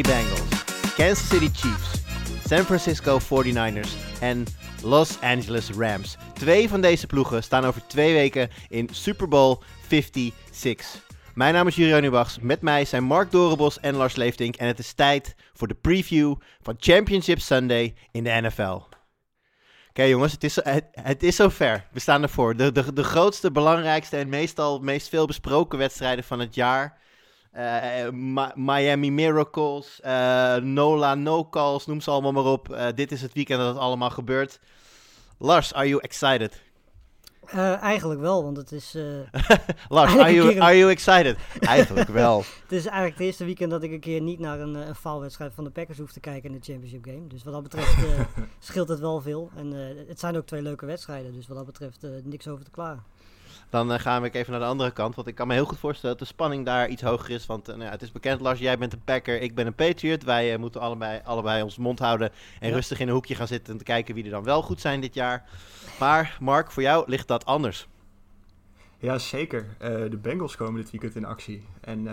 Bengals, Kansas City Chiefs, San Francisco 49ers en Los Angeles Rams. Twee van deze ploegen staan over twee weken in Super Bowl 56. Mijn naam is Jurian Ubachs. Met mij zijn Mark Dorenbos en Lars Leeftink. En het is tijd voor de preview van Championship Sunday in de NFL. Oké jongens, het is, het, het is zover. We staan ervoor. De, de, de grootste, belangrijkste en meestal meest veel besproken wedstrijden van het jaar. Eh, Miami Miracles, eh, Nola No Calls, noem ze allemaal maar op. Eh, dit is het weekend dat het allemaal gebeurt. Lars, are you excited? Eigenlijk wel, want het is, Lars, are you, are you excited? Eigenlijk wel. het is eigenlijk het eerste weekend dat ik een keer niet naar een, een faalwedstrijd van de Packers hoef te kijken in de Championship Game. Dus wat dat betreft scheelt het wel veel. En het zijn ook twee leuke wedstrijden, dus wat dat betreft niks over te klagen. Dan eh, gaan we even naar de andere kant. Want ik kan me heel goed voorstellen dat de spanning daar iets hoger is. Want eh, nou ja, het is bekend, Lars, jij bent een Packer, ik ben een Patriot. Wij eh, moeten allebei, allebei ons mond houden en Ja. rustig in een hoekje gaan zitten... en te kijken wie er dan wel goed zijn dit jaar. Maar Mark, voor jou ligt dat anders. Ja, zeker. De Bengals komen dit weekend in actie. En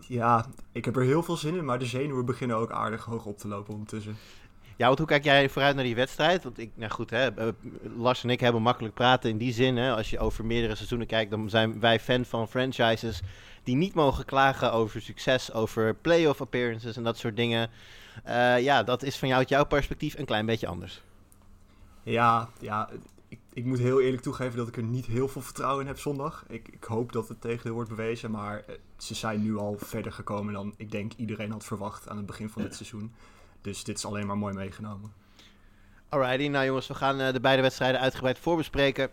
ja, ik heb er heel veel zin in, maar de zenuwen beginnen ook aardig hoog op te lopen ondertussen. Ja, want hoe kijk jij vooruit naar die wedstrijd? Want ik, nou goed, hè, eh, Lars en ik hebben makkelijk praten in die zin. Hè, als je over meerdere seizoenen kijkt, dan zijn wij fan van franchises die niet mogen klagen over succes, over playoff appearances en dat soort dingen. Eh, ja, dat is van jou, uit jouw perspectief een klein beetje anders. Ja, ja ik, ik moet heel eerlijk toegeven dat ik er niet heel veel vertrouwen in heb zondag. Ik, ik hoop dat het tegendeel wordt bewezen, maar eh, ze zijn nu al verder gekomen dan ik denk iedereen had verwacht aan het begin van dit seizoen. Dus dit is alleen maar mooi meegenomen. Alrighty, nou jongens, we gaan eh, de beide wedstrijden uitgebreid voorbespreken.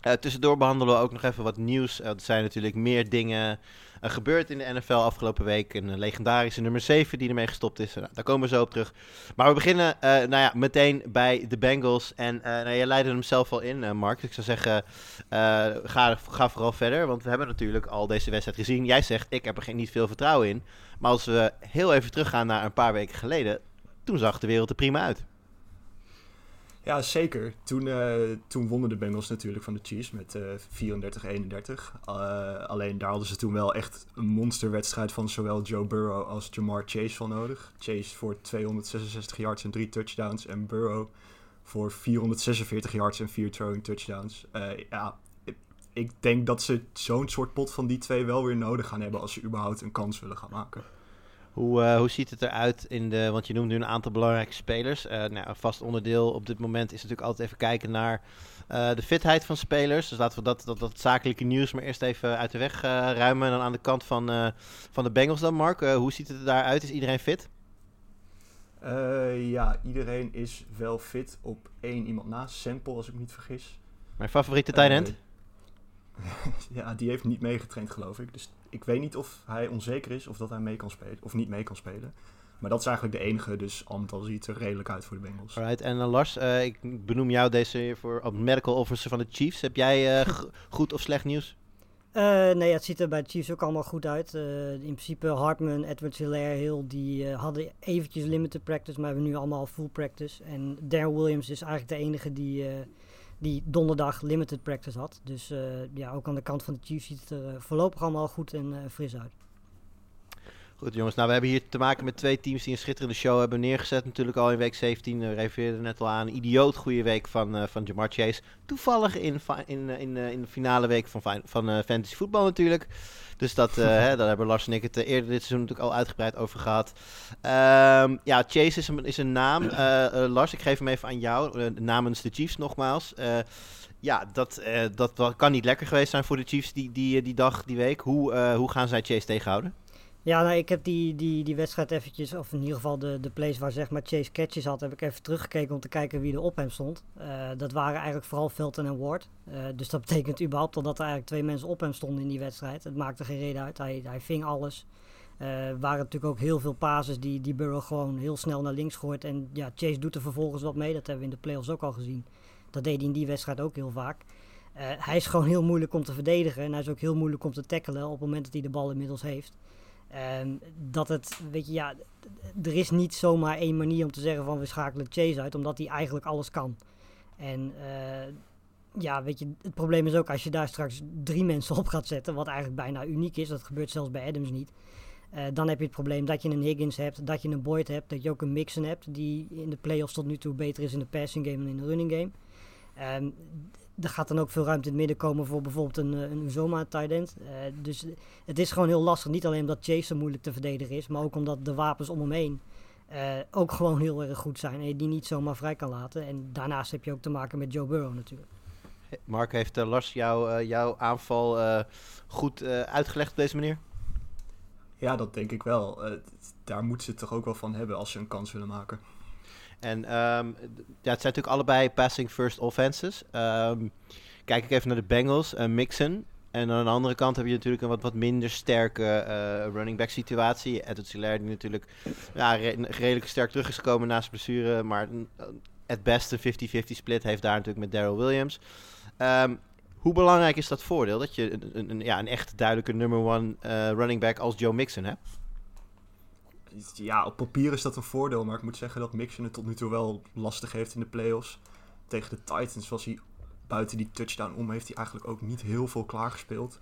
Eh, tussendoor behandelen we ook nog even wat nieuws. Eh, er zijn natuurlijk meer dingen gebeurd in de NFL afgelopen week. Een legendarische nummer 7 die ermee gestopt is. Nou, daar komen we zo op terug. Maar we beginnen nou ja, meteen bij de Bengals. En nou, jij leidde hem zelf al in, Mark. Ik zou zeggen, ga, ga vooral verder. Want we hebben natuurlijk al deze wedstrijd gezien. Jij zegt, ik heb er geen, niet veel vertrouwen in. Maar als we heel even teruggaan naar een paar weken geleden... toen zag de wereld er prima uit. Ja, zeker. Toen, eh, toen wonnen de Bengals natuurlijk van de Chiefs met eh 34-31. Eh, alleen daar hadden ze toen wel echt een monsterwedstrijd van zowel Joe Burrow als Jamar Chase van nodig. Chase voor 266 yards en 3 touchdowns en Burrow voor 446 yards en 4 throwing touchdowns. Eh, ja, ik denk dat ze zo'n soort pot van die twee wel weer nodig gaan hebben als ze überhaupt een kans willen gaan maken. Hoe, eh, hoe ziet het eruit in de. Want je noemt nu een aantal belangrijke spelers. Eh, nou, een vast onderdeel op dit moment is natuurlijk altijd even kijken naar eh, de fitheid van spelers. Dus laten we dat, dat, dat zakelijke nieuws maar eerst even uit de weg ruimen. En dan aan de kant van, van de Bengals dan, Mark. Hoe ziet het er daaruit? Is iedereen fit? Ja, iedereen is wel fit op één iemand na. Sample, als ik me niet vergis. Mijn favoriete tight end? Ja, die heeft niet meegetraind, geloof ik. Dus ik weet niet of hij onzeker is of dat hij mee kan spelen. Of niet mee kan spelen. Maar dat is eigenlijk de enige, dus al ziet er redelijk uit voor de Bengals. Alright. En eh, Lars, eh, ik benoem jou deze keer voor medical officer van de Chiefs. Heb jij eh, goed of slecht nieuws? Eh, nee, het ziet er bij de Chiefs ook allemaal goed uit. Eh, in principe Hartman, Edwards, Hilaire, Hill, die eh, hadden eventjes limited practice, maar hebben nu allemaal full practice. En Darren Williams is eigenlijk de enige die, eh, die donderdag limited practice had. Dus eh, ja, ook aan de kant van de Chiefs ziet het er eh, voorlopig allemaal goed en eh, fris uit. Goed jongens, nou we hebben hier te maken met twee teams die een schitterende show hebben neergezet. Natuurlijk al in week 17, we refereerden net al aan. Een idioot goede week van, eh, van Jamar Chase. Toevallig in, in, eh, in, eh, in de finale week van, van eh, fantasy voetbal natuurlijk. Dus dat, eh, hè, daar hebben Lars en ik het eh, eerder dit seizoen natuurlijk al uitgebreid over gehad. Ehm, ja, Chase is een, is een naam. Eh, eh, Lars, ik geef hem even aan jou, eh, namens de Chiefs nogmaals. Eh, ja, dat, eh, dat kan niet lekker geweest zijn voor de Chiefs die, die, die dag, die week. Hoe, eh, hoe gaan zij Chase tegenhouden? Ja, nou, ik heb die, die, die wedstrijd eventjes, of in ieder geval de, de plays waar zeg maar Chase catches had, heb ik even teruggekeken om te kijken wie er op hem stond. Uh, dat waren eigenlijk vooral Felton en Ward. Uh, dus dat betekent überhaupt dat er eigenlijk twee mensen op hem stonden in die wedstrijd. Het maakte geen reden uit, hij, hij ving alles. Er uh, waren natuurlijk ook heel veel pases die, die Burrow gewoon heel snel naar links gooit. En ja, Chase doet er vervolgens wat mee, dat hebben we in de playoffs ook al gezien. Dat deed hij in die wedstrijd ook heel vaak. Hij is gewoon heel moeilijk om te verdedigen en hij is ook heel moeilijk om te tackelen op het moment dat hij de bal inmiddels heeft. Um, dat het, weet je, ja, er is niet zomaar één manier om te zeggen van we schakelen Chase uit, omdat hij eigenlijk alles kan. En uh, ja, weet je, het probleem is ook als je daar straks drie mensen op gaat zetten, wat eigenlijk bijna uniek is, dat gebeurt zelfs bij Adams niet. Uh, dan heb je het probleem dat je een Higgins hebt, dat je een Boyd hebt, dat je ook een Mixon hebt, die in de playoffs tot nu toe beter is in de passing game dan in de running game. Um, er gaat dan ook veel ruimte in het midden komen voor bijvoorbeeld een, een Uzoma tight end. Uh, dus het is gewoon heel lastig. Niet alleen omdat Chase zo moeilijk te verdedigen is, maar ook omdat de wapens om hem heen uh, ook gewoon heel erg goed zijn. En je die niet zomaar vrij kan laten. En daarnaast heb je ook te maken met Joe Burrow natuurlijk. Mark, heeft uh, Lars jou, jouw aanval goed uitgelegd op deze manier? Ja, dat denk ik wel. daar moeten ze het toch ook wel van hebben als ze een kans willen maken. En um, ja, het zijn natuurlijk allebei passing first offenses. Um, kijk ik even naar de Bengals, Mixon. En aan de andere kant heb je natuurlijk een wat, wat minder sterke uh, running back situatie. Edward Hilaire die natuurlijk ja, re redelijk sterk terug is gekomen na zijn blessure. Maar het beste 50-50 split heeft daar natuurlijk met Daryl Williams. Um, hoe belangrijk is dat voordeel dat je een, ja, een echt duidelijke number one uh, running back als Joe Mixon hebt? Ja, op papier is dat een voordeel. Maar ik moet zeggen dat Mixon het tot nu toe wel lastig heeft in de playoffs. Tegen de Titans was hij buiten die touchdown om, heeft hij eigenlijk ook niet heel veel klaargespeeld.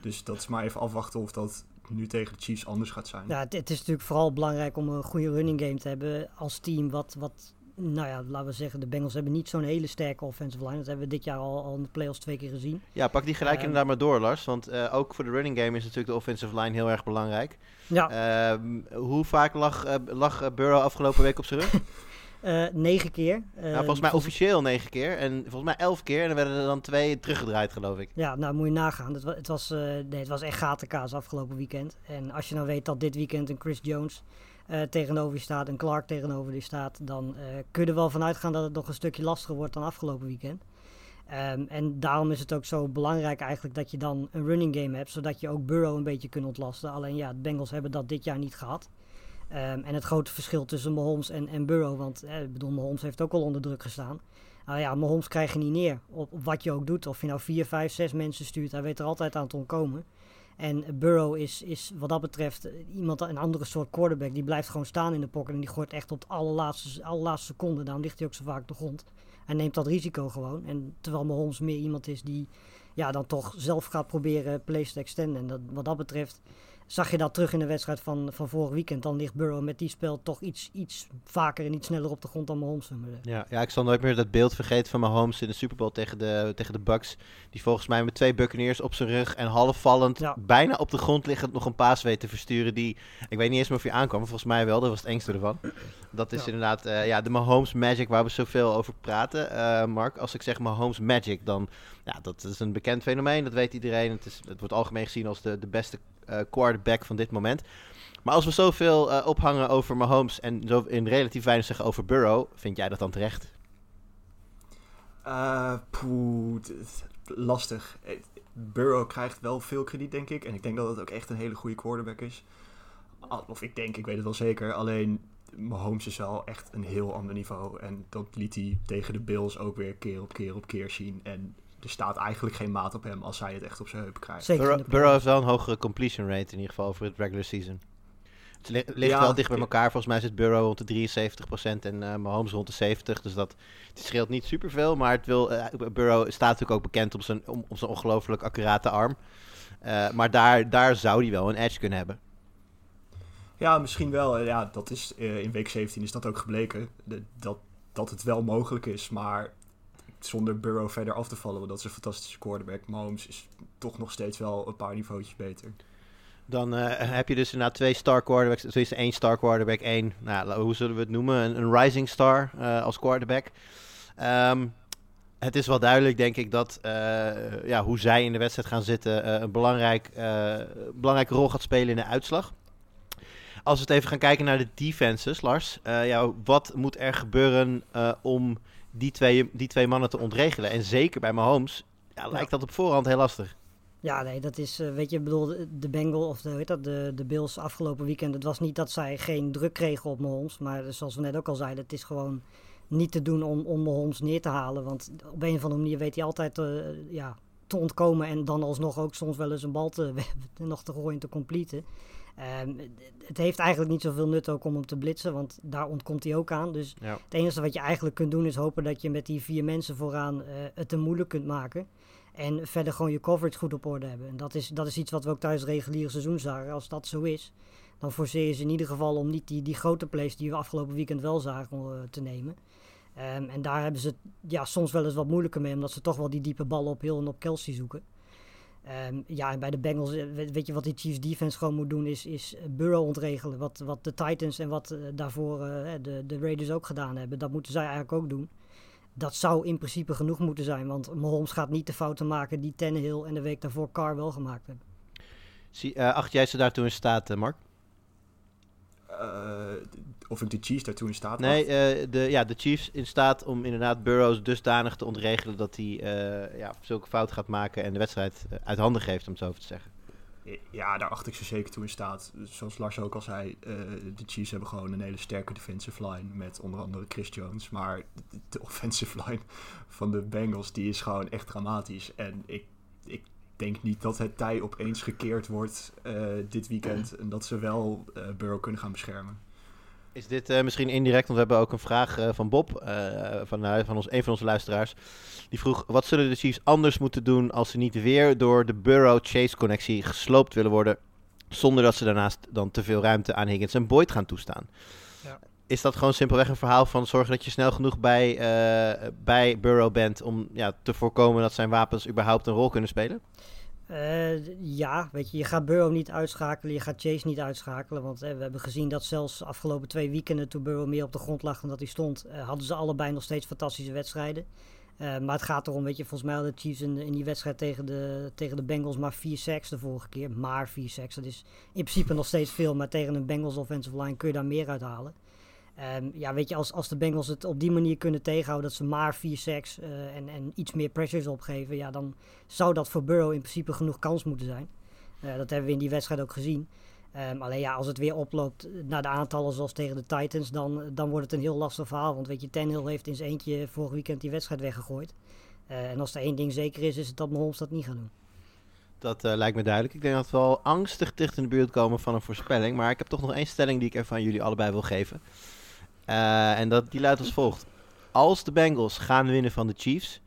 Dus dat is maar even afwachten of dat nu tegen de Chiefs anders gaat zijn. Ja, het, is natuurlijk vooral belangrijk om een goede running game te hebben als team. Wat, wat nou ja, laten we zeggen, de Bengals hebben niet zo'n hele sterke offensive line. Dat hebben we dit jaar al, al in de playoffs twee keer gezien. Ja, pak die gelijk uh, inderdaad maar door, Lars. Want uh, ook voor de running game is natuurlijk de offensive line heel erg belangrijk. Ja. Uh, hoe vaak lag, uh, lag Burrow afgelopen week op zijn rug? Negen keer. nou, volgens mij officieel negen keer. En volgens mij elf keer. En dan werden er dan twee teruggedraaid, geloof ik. Ja, nou moet je nagaan. Het was, het was, nee, het was echt gatenkaas afgelopen weekend. En als je nou weet dat dit weekend een Chris Jones uh, tegenover je staat en Clark tegenover je staat, dan uh, kun je er wel vanuit gaan dat het nog een stukje lastiger wordt dan afgelopen weekend. Um, en daarom is het ook zo belangrijk eigenlijk dat je dan een running game hebt, zodat je ook Burrow een beetje kunt ontlasten. Alleen ja, de Bengals hebben dat dit jaar niet gehad. Um, en het grote verschil tussen Mahomes en, en Burrow, want eh, ik bedoel, Mahomes heeft ook al onder druk gestaan. Nou ja, Mahomes krijg je niet neer op, op wat je ook doet. Of je nou vier, vijf, zes mensen stuurt, hij weet er altijd aan te ontkomen. En Burrow is, is wat dat betreft iemand, een andere soort quarterback. Die blijft gewoon staan in de pocket en die gooit echt tot de allerlaatste, allerlaatste seconde. Daarom ligt hij ook zo vaak op de grond. Hij neemt dat risico gewoon. En terwijl Mahomes meer iemand is die ja, dan toch zelf gaat proberen plays te extenden. En dat, wat dat betreft zag je dat terug in de wedstrijd van, van vorig weekend. Dan ligt Burrow met die spel toch iets, iets vaker en iets sneller op de grond dan Mahomes. Ja, ja, ik zal nooit meer dat beeld vergeten van Mahomes in de Super Bowl tegen de, tegen de Bucks. Die volgens mij met twee Buccaneers op zijn rug en halfvallend, ja. bijna op de grond liggend, nog een paas weet te versturen. Die, ik weet niet eens meer of hij aankwam, maar volgens mij wel. Dat was het engste ervan. Dat is ja. inderdaad uh, ja, de Mahomes Magic waar we zoveel over praten. Uh, Mark, als ik zeg Mahomes Magic, dan ja, dat is een bekend fenomeen. Dat weet iedereen. Het, is, het wordt algemeen gezien als de, de beste uh, quarterback van dit moment. Maar als we zoveel uh, ophangen over Mahomes en zo in relatief weinig zeggen over Burrow, vind jij dat dan terecht? Uh, poeh, lastig. Burrow krijgt wel veel krediet, denk ik. En ik denk dat het ook echt een hele goede quarterback is. Of ik denk, ik weet het wel zeker. Alleen Mahomes is wel echt een heel ander niveau. En dat liet hij tegen de Bills ook weer keer op keer op keer zien. En er staat eigenlijk geen maat op hem als hij het echt op zijn heup krijgt. Zeker Burrow, Burrow heeft wel een hogere completion rate in ieder geval over het regular season. Het ligt, ligt ja, wel dicht bij elkaar. Volgens mij zit Burrow rond de 73% en uh, Mahomes rond de 70%. Dus dat het scheelt niet superveel. Maar het wil, uh, Burrow staat natuurlijk ook bekend om zijn, om, om zijn ongelooflijk accurate arm. Uh, maar daar, daar zou hij wel een edge kunnen hebben. Ja, misschien wel. Ja, dat is, in week 17 is dat ook gebleken. De, dat, dat het wel mogelijk is. Maar zonder Burrow verder af te vallen, want dat is een fantastische quarterback. Mahomes is toch nog steeds wel een paar niveautjes beter. Dan uh, heb je dus inderdaad twee star quarterbacks. Is één star quarterback, één, nou, hoe zullen we het noemen? Een, rising star uh, als quarterback. Um, het is wel duidelijk, denk ik, dat uh, ja, hoe zij in de wedstrijd gaan zitten een belangrijk, belangrijke rol gaat spelen in de uitslag. Als we het even gaan kijken naar de defenses, Lars. eh, ja, wat moet er gebeuren eh, om die twee, die twee mannen te ontregelen? En zeker bij Mahomes ja, lijkt dat op voorhand heel lastig. Ja, nee, dat is, eh, weet je, ik bedoel, de- Bengal of de, weet dat, de, de Bills afgelopen weekend. Het was niet dat zij geen druk kregen op Mahomes, maar zoals we net ook al zeiden, het is gewoon niet te doen om, om Mahomes neer te halen. Want op een of andere manier weet hij altijd eh, ja, te ontkomen en dan alsnog ook soms wel eens een bal te, nog te gooien, te completen. Ehm, het heeft eigenlijk niet zoveel nut ook om hem te blitsen, want daar ontkomt hij ook aan. Dus Ja. het enige wat je eigenlijk kunt doen is hopen dat je met die vier mensen vooraan eh, het te moeilijk kunt maken. En verder gewoon je coverage goed op orde hebben. En dat is, dat is iets wat we ook tijdens het reguliere seizoen zagen. Als dat zo is, dan forceer je ze in ieder geval om niet die, die grote plays die we afgelopen weekend wel zagen eh, te nemen. Ehm, en daar hebben ze het ja, soms wel eens wat moeilijker mee, omdat ze toch wel die diepe ballen op Hill en op Kelsey zoeken. Ehm, ja, en bij de Bengals, eh, weet, je wat die Chiefs defense gewoon moet doen, is, is Burrow ontregelen. Wat, wat de Titans en wat eh, daarvoor eh, de, de Raiders ook gedaan hebben. Dat moeten zij eigenlijk ook doen. Dat zou in principe genoeg moeten zijn, want Mahomes gaat niet de fouten maken die Tannehill en de week daarvoor Carr wel gemaakt hebben. Zie, eh, acht jij ze daartoe in staat, eh, Mark? Eh, of ik de Chiefs daartoe in staat Nee, eh, de, ja, de Chiefs in staat om inderdaad Burrows dusdanig te ontregelen dat hij eh, ja, zulke fouten gaat maken en de wedstrijd uit handen geeft, om het zo even te zeggen. Ja, daar acht ik ze zeker toe in staat. Zoals Lars ook al zei, de Chiefs hebben gewoon een hele sterke defensive line met onder andere Chris Jones. Maar de, de offensive line van de Bengals, die is gewoon echt dramatisch. En ik denk niet dat het tij opeens gekeerd wordt eh, dit weekend en dat ze wel eh Burrow kunnen gaan beschermen. Is dit eh, misschien indirect, want we hebben ook een vraag van Bob, van, van ons, een van onze luisteraars. Die vroeg, wat zullen de Chiefs anders moeten doen als ze niet weer door de Burrow-Chase-connectie gesloopt willen worden, zonder dat ze daarnaast dan te veel ruimte aan Higgins en Boyd gaan toestaan? Is dat gewoon simpelweg een verhaal van zorgen dat je snel genoeg bij, eh, bij Burrow bent om ja, te voorkomen dat zijn wapens überhaupt een rol kunnen spelen? Eh, ja, weet je, je gaat Burrow niet uitschakelen, je gaat Chase niet uitschakelen. Want eh, we hebben gezien dat zelfs de afgelopen twee weekenden, toen Burrow meer op de grond lag dan dat hij stond, hadden ze allebei nog steeds fantastische wedstrijden. Maar het gaat erom, weet je, volgens mij hadden de Chiefs in, in die wedstrijd tegen de, tegen de Bengals maar 4 sacks de vorige keer. Maar 4 sacks, dat is in principe nog steeds veel, maar tegen een Bengals offensive line kun je daar meer uithalen. Ja, weet je, als, als de Bengals het op die manier kunnen tegenhouden dat ze maar 4 sacks eh, en, en iets meer pressures opgeven, ja, dan zou dat voor Burrow in principe genoeg kans moeten zijn. Eh, dat hebben we in die wedstrijd ook gezien. Ehm, alleen ja, als het weer oploopt naar de aantallen zoals tegen de Titans, dan, dan wordt het een heel lastig verhaal. Want weet je, Tannehill heeft in zijn eentje vorig weekend die wedstrijd weggegooid. Eh, en als er één ding zeker is, is het dat Mahomes dat niet gaat doen. Dat lijkt me duidelijk. Ik denk dat we al angstig dicht in de buurt komen van een voorspelling. Maar ik heb toch nog één stelling die ik even aan jullie allebei wil geven. Eh, en dat, die luidt als volgt. Als de Bengals gaan winnen van de Chiefs,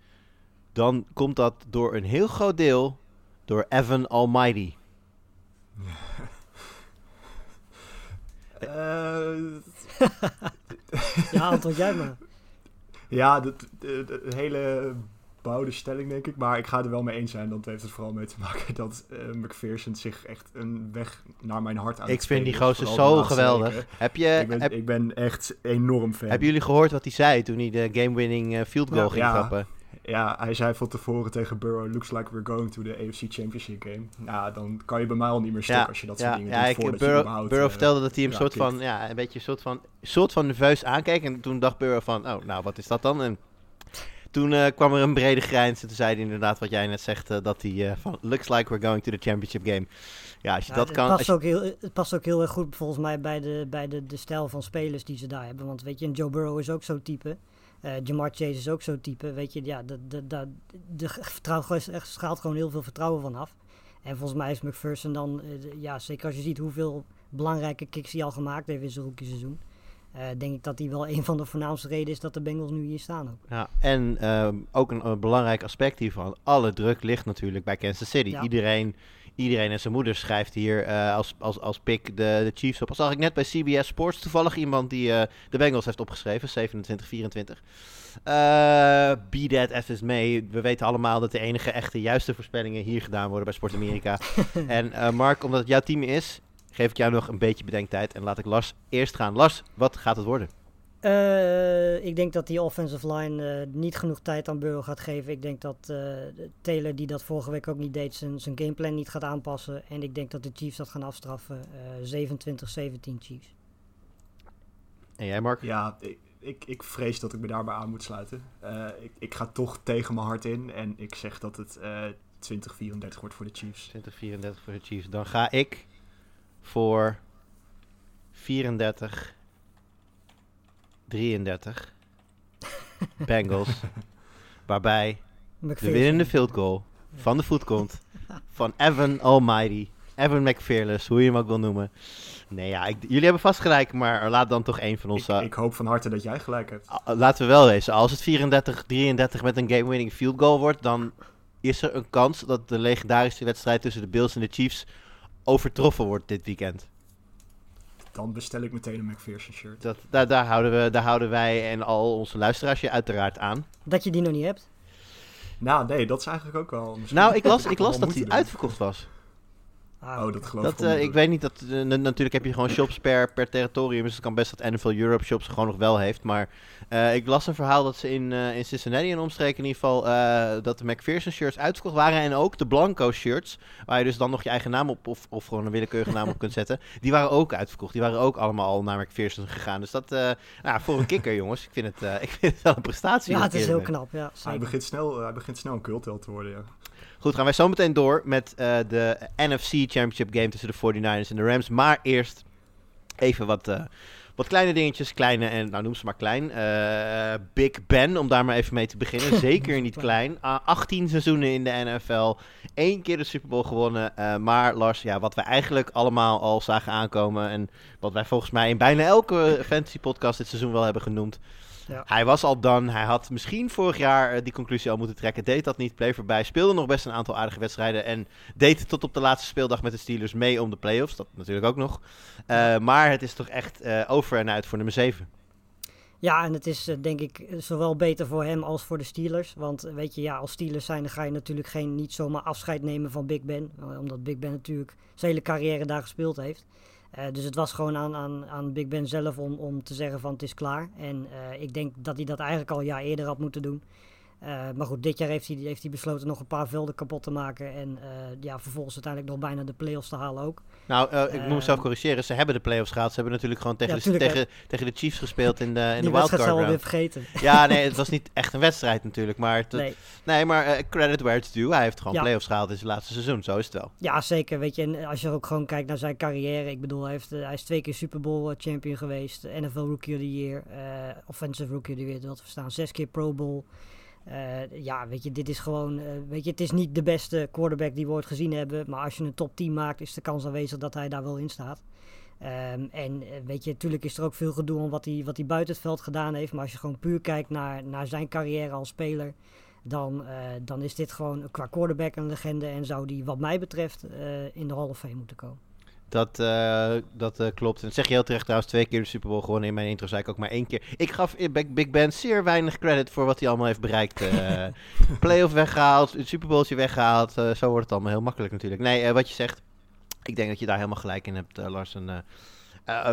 dan komt dat door een heel groot deel door Evan Almighty. Eh, Ja, antwoord jij maar. ja, de- de hele bouwde stelling denk ik. Maar ik ga er wel mee eens zijn. Dat heeft er vooral mee te maken dat eh McPherson zich echt een weg naar mijn hart aan Ik het vind die gozer zo geweldig. weken. Heb, je, Ik ben, heb, ik ben echt enorm fan. hebben jullie gehoord wat hij zei toen hij de game-winning eh, field goal ging Ja. trappen? Ja, hij zei van tevoren tegen Burrow, looks like we're going to the AFC Championship game. Nou, dan kan je bij mij al niet meer stuk als je dat soort ja, dingen ja, doet ik, voordat je Burrow, überhaupt, Burrow eh, vertelde dat hij hem soort van, ja, een beetje soort van, soort van nerveus aankeek. En toen dacht Burrow van, oh, nou, wat is dat dan? En toen eh, kwam er een brede grijns. En toen zei hij inderdaad wat jij net zegt, eh, dat hij eh, van, looks like we're going to the championship game. Ja, als je Ja, dat het, kan... Past je, ook heel, het past ook heel erg goed volgens mij bij, de, bij de, de stijl van spelers die ze daar hebben. Want weet je, en Joe Burrow is ook zo'n type. Jamar Chase is ook zo'n type. Weet je, ja, de, de, de, de vertrouwen er schaalt gewoon heel veel vertrouwen van af. En volgens mij is McPherson dan, ja, zeker als je ziet hoeveel belangrijke kicks hij al gemaakt heeft in zijn rookie seizoen. Eh, denk ik dat hij wel een van de voornaamste redenen is dat de Bengals nu hier staan ook. ja, en ehm, ook een, een belangrijk aspect hiervan, alle druk ligt natuurlijk bij Kansas City. Ja. Iedereen, iedereen en zijn moeder schrijft hier eh, als, als, als pick de, de Chiefs op. Al zag ik net bij CBS Sports toevallig iemand die eh, de Bengals heeft opgeschreven, 27-24. Eh be that as it may. We weten allemaal dat de enige echte juiste voorspellingen hier gedaan worden bij Sport Amerika. en eh, Mark, omdat het jouw team is, geef ik jou nog een beetje bedenktijd. En laat ik Lars eerst gaan. Lars, wat gaat het worden? Eh, ik denk dat die offensive line eh, niet genoeg tijd aan Burrow gaat geven. Ik denk dat eh, Taylor, die dat vorige week ook niet deed, zijn, zijn gameplan niet gaat aanpassen. En ik denk dat de Chiefs dat gaan afstraffen. Eh 27-17 Chiefs. En jij, Mark? Ja, ik, ik, ik vrees dat ik me daarbij aan moet sluiten. Eh, ik, ik ga toch tegen mijn hart in en ik zeg dat het eh 2034 wordt voor de Chiefs. 2034 voor de Chiefs. Dan ga ik voor 34, 33 Bengals. waarbij de winnende field goal van de voet komt van Evan Almighty. Evan McFearless, hoe je hem ook wil noemen. Nee, ja, ik- jullie hebben vast gelijk, maar laat dan toch één van ons... Ik, eh, ik hoop van harte dat jij gelijk hebt. Ah, Laten we wel wezen, als het 34-33 met een game-winning field goal wordt, dan is er een kans dat de legendarische wedstrijd tussen de Bills en de Chiefs overtroffen wordt dit weekend. Dan bestel ik meteen een McPherson shirt. Dat, daar, daar, houden we, daar houden wij en al onze luisteraars je uiteraard aan. Dat je die nog niet hebt. Nou, nee, dat is eigenlijk ook wel... misschien- Nou, ik las, ik las dat hij doen. uitverkocht was. Ah, Oh, dat geloof Dat, ik eh, ik hoor. weet niet, dat, eh, natuurlijk heb je gewoon shops per, per territorium. Dus het kan best dat NFL Europe shops gewoon nog wel heeft. Maar eh, ik las een verhaal dat ze in, eh, in Cincinnati en omstreken in ieder geval... eh, dat de McPherson shirts uitverkocht waren. En ook de Blanco shirts, waar je dus dan nog je eigen naam op... of, of gewoon een willekeurige naam op kunt zetten. Die waren ook uitverkocht. Die waren ook allemaal al naar McPherson gegaan. Dus dat, eh, nou, voor een kikker jongens, ik vind het, eh, ik vind het wel een prestatie. ja, het is heel knap. Ja, Hij begint, snel, hij begint snel een cultheld te worden, ja. Goed, gaan wij zo meteen door met eh, de NFC Championship game tussen de 49ers en de Rams. Maar eerst even wat, eh, wat kleine dingetjes. Kleine en, nou noem ze maar klein. Eh, Big Ben, om daar maar even mee te beginnen. Zeker niet klein. Ah, 18 seizoenen in de NFL. Eén keer de Super Bowl gewonnen. Maar Lars, ja, wat wij eigenlijk allemaal al zagen aankomen. En wat wij volgens mij in bijna elke fantasy podcast dit seizoen wel hebben genoemd. Ja. Hij was al dan. Hij had misschien vorig jaar eh, die conclusie al moeten trekken. Deed dat niet. Bleef erbij. Speelde nog best een aantal aardige wedstrijden. En deed tot op de laatste speeldag met de Steelers mee om de playoffs. Dat natuurlijk ook nog. Eh, maar het is toch echt eh, over en uit voor nummer 7. Ja, en het is denk ik zowel beter voor hem als voor de Steelers. Want weet je, ja, als Steelers zijn, dan ga je natuurlijk geen, niet zomaar afscheid nemen van Big Ben. Omdat Big Ben natuurlijk zijn hele carrière daar gespeeld heeft. Eh, dus het was gewoon aan, aan, aan Big Ben zelf om, om te zeggen van het is klaar. En eh, ik denk dat hij dat eigenlijk al een jaar eerder had moeten doen. Eh, maar goed, dit jaar heeft hij, heeft hij besloten nog een paar velden kapot te maken. En eh, ja, vervolgens uiteindelijk nog bijna de playoffs te halen ook. Nou, eh, ik moet mezelf Ehm. corrigeren. Ze hebben de playoffs gehad. Ze hebben natuurlijk gewoon tegen, Ja, de, tegen, tegen de Chiefs gespeeld in de, in Die de wildcard we alweer vergeten. Ja, nee, het was niet echt een wedstrijd natuurlijk. Maar, het- Nee. nee, maar credit where it's due. Hij heeft gewoon Ja. playoffs gehaald in zijn laatste seizoen. Zo is het wel. Ja, zeker. Weet je, en als je ook gewoon kijkt naar zijn carrière. Ik bedoel, hij, heeft, hij is twee keer Super Bowl champion geweest. NFL Rookie of the Year. offensive Rookie of the Year, dat verstaan. Zes keer Pro Bowl. Eh, ja, weet je, dit is gewoon... eh, weet je, het is niet de beste quarterback die we ooit gezien hebben. Maar als je een top 10 maakt, is de kans aanwezig dat hij daar wel in staat. Ehm, en eh, weet je, natuurlijk is er ook veel gedoe om wat hij, wat hij buiten het veld gedaan heeft. Maar als je gewoon puur kijkt naar, naar zijn carrière als speler dan, dan is dit gewoon qua quarterback een legende en zou die wat mij betreft in de Hall of Fame moeten komen. Dat, eh, dat eh, klopt. En dat zeg je heel terecht trouwens. Twee keer de Super Bowl gewonnen. In mijn intro zei ik ook maar één keer. Ik gaf Big Ben zeer weinig credit voor wat hij allemaal heeft bereikt. eh playoff weggehaald. Het Super Bowltje weggehaald. eh, zo wordt het allemaal heel makkelijk natuurlijk. Nee, wat je zegt. Ik denk dat je daar helemaal gelijk in hebt, Lars. Een eh,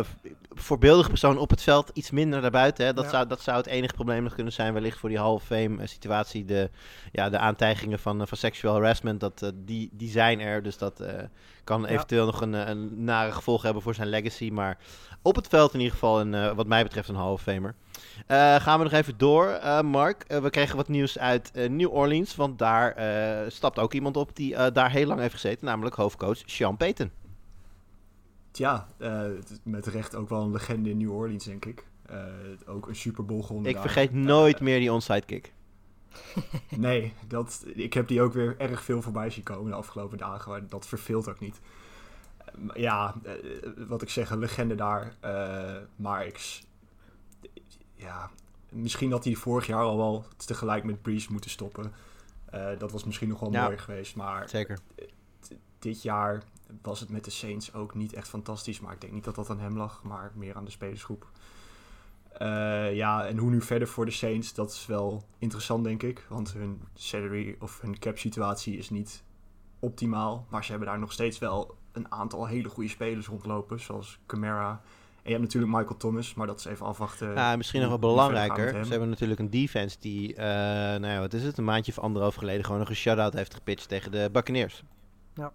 voorbeeldige persoon op het veld. Iets minder daarbuiten. Hè. Dat, Ja. zou, dat zou het enige probleem nog kunnen zijn. Wellicht voor die Hall of Fame eh, situatie. De, ja, de aantijgingen van, eh, van sexual harassment. Dat, die, die zijn er. Dus dat kan Ja. eventueel nog een, een nare gevolg hebben voor zijn legacy. Maar op het veld in ieder geval, een, wat mij betreft, een Hall of Famer. Gaan we nog even door, Mark. We kregen wat nieuws uit New Orleans. Want daar stapt ook iemand op die daar heel lang heeft gezeten. Namelijk hoofdcoach Sean Payton. Tja, eh, met recht ook wel een legende in New Orleans, denk ik. Eh, ook een Super Bowl gewonnen Ik vergeet Eh, nooit meer die onside kick. Nee, dat, ik heb die ook weer erg veel voorbij zien komen de afgelopen dagen. Maar dat verveelt ook niet. Ja, wat ik zeg, een legende daar. maar ik... s- Ja, misschien had hij vorig jaar al wel tegelijk met Breeze moeten stoppen. Dat was misschien nog wel Ja. mooi geweest. Maar Zeker. dit jaar was het met de Saints ook niet echt fantastisch. Maar ik denk niet dat dat aan hem lag, maar meer aan de spelersgroep. Eh, ja, en hoe nu verder voor de Saints, dat is wel interessant, denk ik. Want hun salary of hun cap situatie is niet optimaal. Maar ze hebben daar nog steeds wel een aantal hele goede spelers rondlopen. Zoals Camara En je hebt natuurlijk Michael Thomas, maar dat is even afwachten. Ja, misschien nog wel belangrijker. Ze hebben natuurlijk een defense die, eh, nou ja, wat is het, een maandje of anderhalf geleden gewoon nog een shutout heeft gepitcht tegen de Buccaneers. Ja,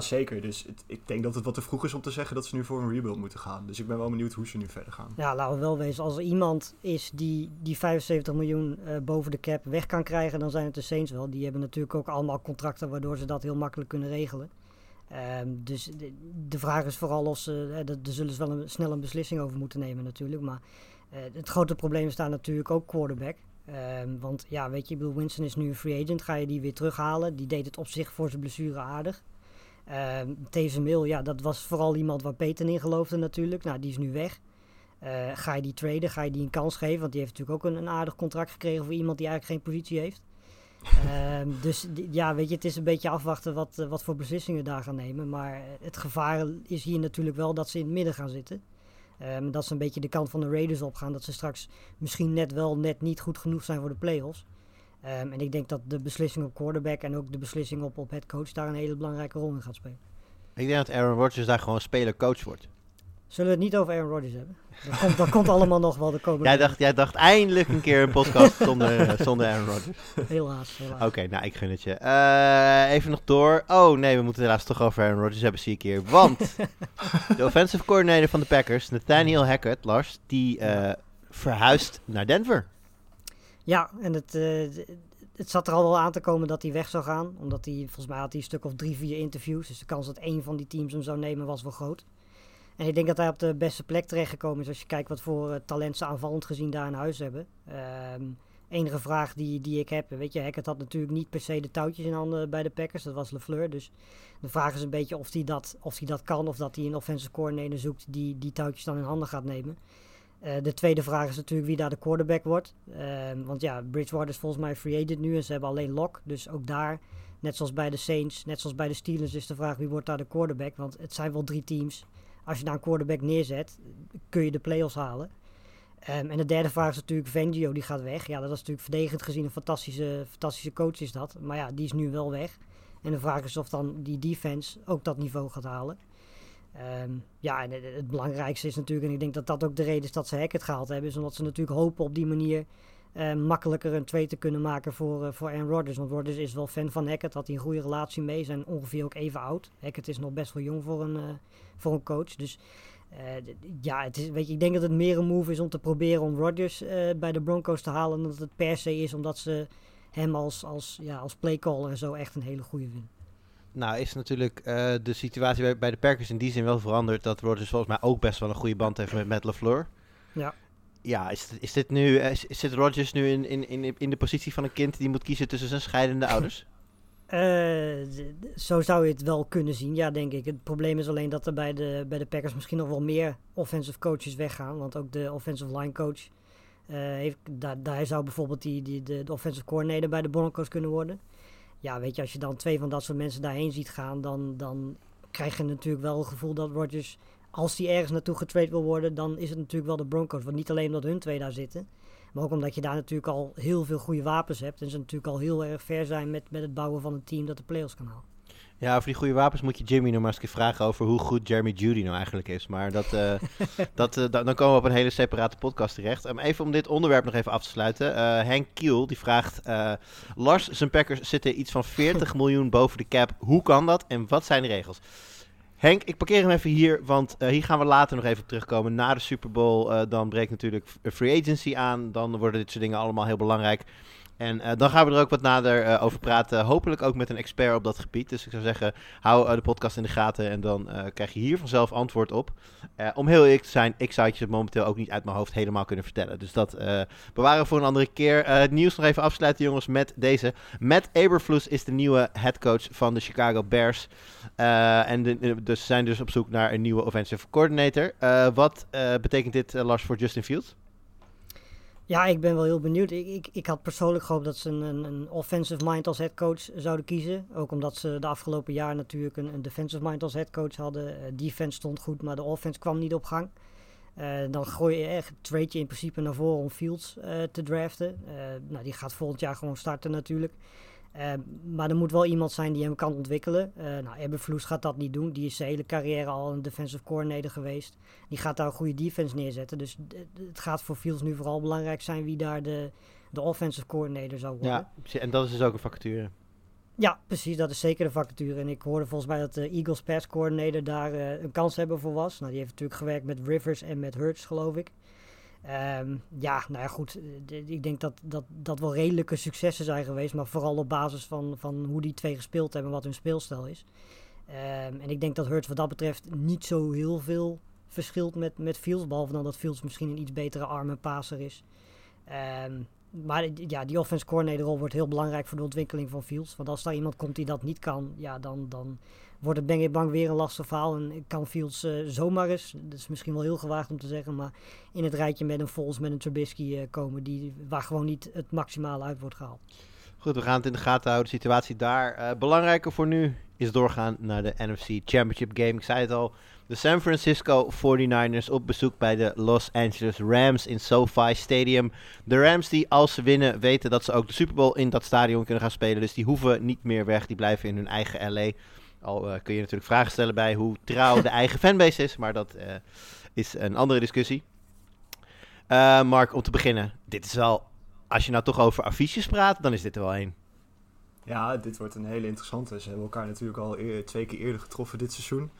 zeker. Dus ik denk dat het wat te vroeg is om te zeggen dat ze nu voor een rebuild moeten gaan. Dus ik ben wel benieuwd hoe ze nu verder gaan. Ja, laten we wel wezen. Als er iemand is die die 75 miljoen eh, boven de cap weg kan krijgen, dan zijn het de Saints wel. Die hebben natuurlijk ook allemaal contracten waardoor ze dat heel makkelijk kunnen regelen. Ehm, dus de, de vraag is vooral of ze, dat- daar zullen ze wel een, snel een beslissing over moeten nemen natuurlijk. Maar eh, het grote probleem is daar natuurlijk ook quarterback. Ehm, want ja, weet je, bedoel, Winston is nu een free agent. Ga je die weer terughalen? Die deed het op zich voor zijn blessure aardig. Ehm Tevens Mill, ja, dat was vooral iemand waar Peter in geloofde natuurlijk. Nou, die is nu weg. Eh, ga je die traden? Ga je die een kans geven? Want die heeft natuurlijk ook een, een aardig contract gekregen voor iemand die eigenlijk geen positie heeft. Ehm, dus ja, weet je, het is een beetje afwachten wat, eh, wat voor beslissingen daar gaan nemen. Maar het gevaar is hier natuurlijk wel dat ze in het midden gaan zitten. Ehm, dat ze een beetje de kant van de Raiders opgaan. Dat ze straks misschien net wel, net niet goed genoeg zijn voor de playoffs. Ehm, en ik denk dat de beslissing op quarterback en ook de beslissing op, op headcoach daar een hele belangrijke rol in gaat spelen. Ik denk dat Aaron Rodgers daar gewoon speler-coach wordt. Zullen we het niet over Aaron Rodgers hebben? Dat komt, dat komt allemaal nog wel de komende Jij dacht, jij dacht eindelijk een keer een podcast zonder, zonder Aaron Rodgers. Helaas, helaas. Oké, nou, ik gun het je. Eh, even nog door. Oh nee, we moeten helaas toch over Aaron Rodgers hebben, zie ik hier. Want de offensive coordinator van de Packers, Nathaniel Hackett, Lars, die eh, verhuist naar Denver. Ja, en het, eh, het zat er al wel aan te komen dat hij weg zou gaan. Omdat hij, volgens mij had hij een stuk of drie, vier interviews. Dus de kans dat één van die teams hem zou nemen was wel groot. En ik denk dat hij op de beste plek terechtgekomen is als je kijkt wat voor eh, talent ze aanvallend gezien daar in huis hebben. Ehm, enige vraag die, die ik heb, weet je, Hackett had natuurlijk niet per se de touwtjes in handen bij de Packers. Dat was LeFleur. Dus de vraag is een beetje of hij dat, of hij dat kan of dat hij een offensive coordinator zoekt die die touwtjes dan in handen gaat nemen. Eh, de tweede vraag is natuurlijk wie daar de quarterback wordt. Ehm, want ja, Bridgewater is volgens mij free agent nu en ze hebben alleen Lock. Dus ook daar, net zoals bij de Saints, net zoals bij de Steelers, is de vraag wie wordt daar de quarterback. Want het zijn wel drie teams. Als je daar een quarterback neerzet, kun je de playoffs halen. Ehm, en de derde vraag is natuurlijk Vangio, die gaat weg. Ja, dat is natuurlijk verdedigend gezien een fantastische, fantastische coach is dat. Maar ja, die is nu wel weg. En de vraag is of dan die defense ook dat niveau gaat halen. Ehm, ja, en het, belangrijkste is natuurlijk, en ik denk dat dat ook de reden is dat ze Hackett gehaald hebben, is omdat ze natuurlijk hopen op die manier eh, makkelijker een twee te kunnen maken voor, eh, voor Aaron Rodgers. Want Rodgers is wel fan van Hackett, had hij een goede relatie mee, zijn ongeveer ook even oud. Hackett is nog best wel jong voor een, eh, voor een coach. Dus eh, ja, het is, weet je, ik denk dat het meer een move is om te proberen om Rodgers bij de Broncos te halen, dan dat het per se is omdat ze hem als, als, ja, als playcaller en zo echt een hele goede vinden. Nou, is natuurlijk eh, de situatie bij, bij de Packers in die zin wel veranderd dat Rodgers volgens mij ook best wel een goede band heeft met Matt LaFleur. Ja. Ja, is, is dit nu, eh, is- zit Rodgers nu in, in, in, in de positie van een kind die moet kiezen tussen zijn scheidende ouders? Eh, zo zou je het wel kunnen zien, ja, denk ik. Het probleem is alleen dat er bij de, bij de Packers misschien nog wel meer offensive coaches weggaan. Want ook de offensive line coach, heeft, daar, daar zou bijvoorbeeld die, die, de, de offensive coordinator bij de Broncos kunnen worden. Ja, weet je, als je dan twee van dat soort mensen daarheen ziet gaan, dan, dan krijg je natuurlijk wel het gevoel dat Rodgers, als hij ergens naartoe getrade wil worden, dan is het natuurlijk wel de Broncos. Want niet alleen omdat hun twee daar zitten, maar ook omdat je daar natuurlijk al heel veel goede wapens hebt. En ze natuurlijk al heel erg ver zijn met, met het bouwen van een team dat de playoffs kan halen. Ja, over die goede wapens moet je Jimmy nog maar eens een keer vragen over hoe goed Jeremy Judy nou eigenlijk is. Maar dat, eh, dat, eh, da- dan komen we op een hele separate podcast terecht. Um, even om dit onderwerp nog even af te sluiten. Eh, Henk Kiel die vraagt, Lars, zijn Packers zitten iets van 40 miljoen boven de cap. Hoe kan dat en wat zijn de regels? Henk, ik parkeer hem even hier, want hier gaan we later nog even op terugkomen. Na de Super Bowl, dan breekt natuurlijk free agency aan. Dan worden dit soort dingen allemaal heel belangrijk. En eh, dan gaan we er ook wat nader eh, over praten. Hopelijk ook met een expert op dat gebied. Dus ik zou zeggen, hou eh, de podcast in de gaten en dan krijg je hier vanzelf antwoord op. Om heel eerlijk te zijn, ik zou het je momenteel ook niet uit mijn hoofd helemaal kunnen vertellen. Dus dat bewaren we voor een andere keer. Het nieuws nog even afsluiten, jongens, met deze. Matt Eberflus is de nieuwe headcoach van de Chicago Bears. En dus ze zijn dus op zoek naar een nieuwe offensive coordinator. Wat betekent dit, Lars, voor Justin Fields? Ja, ik ben wel heel benieuwd. Ik, ik, ik had persoonlijk gehoopt dat ze een, een, offensive mind als headcoach zouden kiezen. Ook omdat ze de afgelopen jaar natuurlijk een, een defensive mind als headcoach hadden. Eh, defense stond goed, maar de offense kwam niet op gang. Eh, dan gooi je echt, trade je in principe naar voren om Fields eh, te draften. Nou, die gaat volgend jaar gewoon starten natuurlijk. Eh, maar er moet wel iemand zijn die hem kan ontwikkelen. Uh, nou, Eberflus gaat dat niet doen. Die is zijn hele carrière al een defensive coordinator geweest. Die gaat daar een goede defense neerzetten. Dus het gaat voor Fields nu vooral belangrijk zijn wie daar de, de offensive coordinator zou worden. Ja, en dat is dus ook een vacature. Ja, precies. Dat is zeker de vacature. En ik hoorde volgens mij dat de Eagles pass coordinator daar uh, een kans hebben voor was. Nou, die heeft natuurlijk gewerkt met Rivers en met Hurts, geloof ik. Um, ja, nou ja, goed. ik denk dat, dat dat wel redelijke successen zijn geweest. Maar vooral op basis van, van hoe die twee gespeeld hebben, wat hun speelstijl is. Um, en ik denk dat Hurts wat dat betreft niet zo heel veel verschilt met, met Fields. Behalve dan dat Fields misschien een iets betere arme passer is. Um, maar ja, die offense coordinator rol wordt heel belangrijk voor de ontwikkeling van Fields. Want als daar iemand komt die dat niet kan, ja, dan, dan wordt het ben ik bang weer een lastig verhaal. En kan Fields uh, zomaar eens, dat is misschien wel heel gewaagd om te zeggen, maar in het rijtje met een Foles, met een Trubisky uh, komen, die, waar gewoon niet het maximale uit wordt gehaald. Goed, we gaan het in de gaten houden, de situatie daar. Uh, belangrijker voor nu is doorgaan naar de NFC Championship Game. Ik zei het al, de San Francisco 49ers op bezoek bij de Los Angeles Rams in SoFi Stadium. De Rams die als ze winnen weten dat ze ook de Super Bowl in dat stadion kunnen gaan spelen. Dus die hoeven niet meer weg, die blijven in hun eigen LA. Al uh, kun je natuurlijk vragen stellen bij hoe trouw de eigen fanbase is, maar dat uh, is een andere discussie. Uh, Mark, om te beginnen, dit is wel, als je nou toch over affiches praat, dan is dit er wel één. Ja, dit wordt een hele interessante. Ze hebben elkaar natuurlijk al twee keer eerder getroffen dit seizoen.